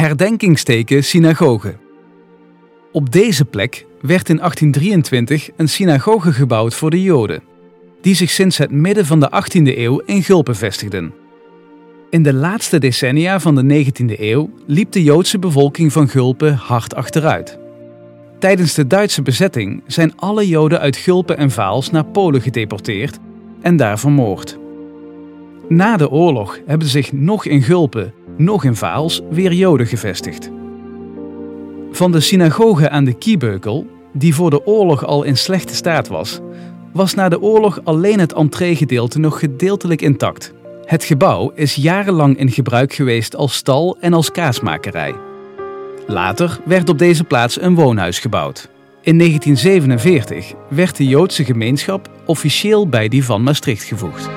herdenkingsteken synagoge. Op deze plek werd in 1823 een synagoge gebouwd voor de Joden, die zich sinds het midden van de 18e eeuw in Gulpen vestigden. In de laatste decennia van de 19e eeuw liep de Joodse bevolking van Gulpen hard achteruit. Tijdens de Duitse bezetting zijn alle Joden uit Gulpen en Vaals naar Polen gedeporteerd en daar vermoord. Na de oorlog hebben zich nog in Gulpen, nog in Vaals weer Joden gevestigd. Van de synagoge aan de Kiebeukel, die voor de oorlog al in slechte staat was, was na de oorlog alleen het entreegedeelte nog gedeeltelijk intact. Het gebouw is jarenlang in gebruik geweest als stal en als kaasmakerij. Later werd op deze plaats een woonhuis gebouwd. In 1947 werd de Joodse gemeenschap officieel bij die van Maastricht gevoegd.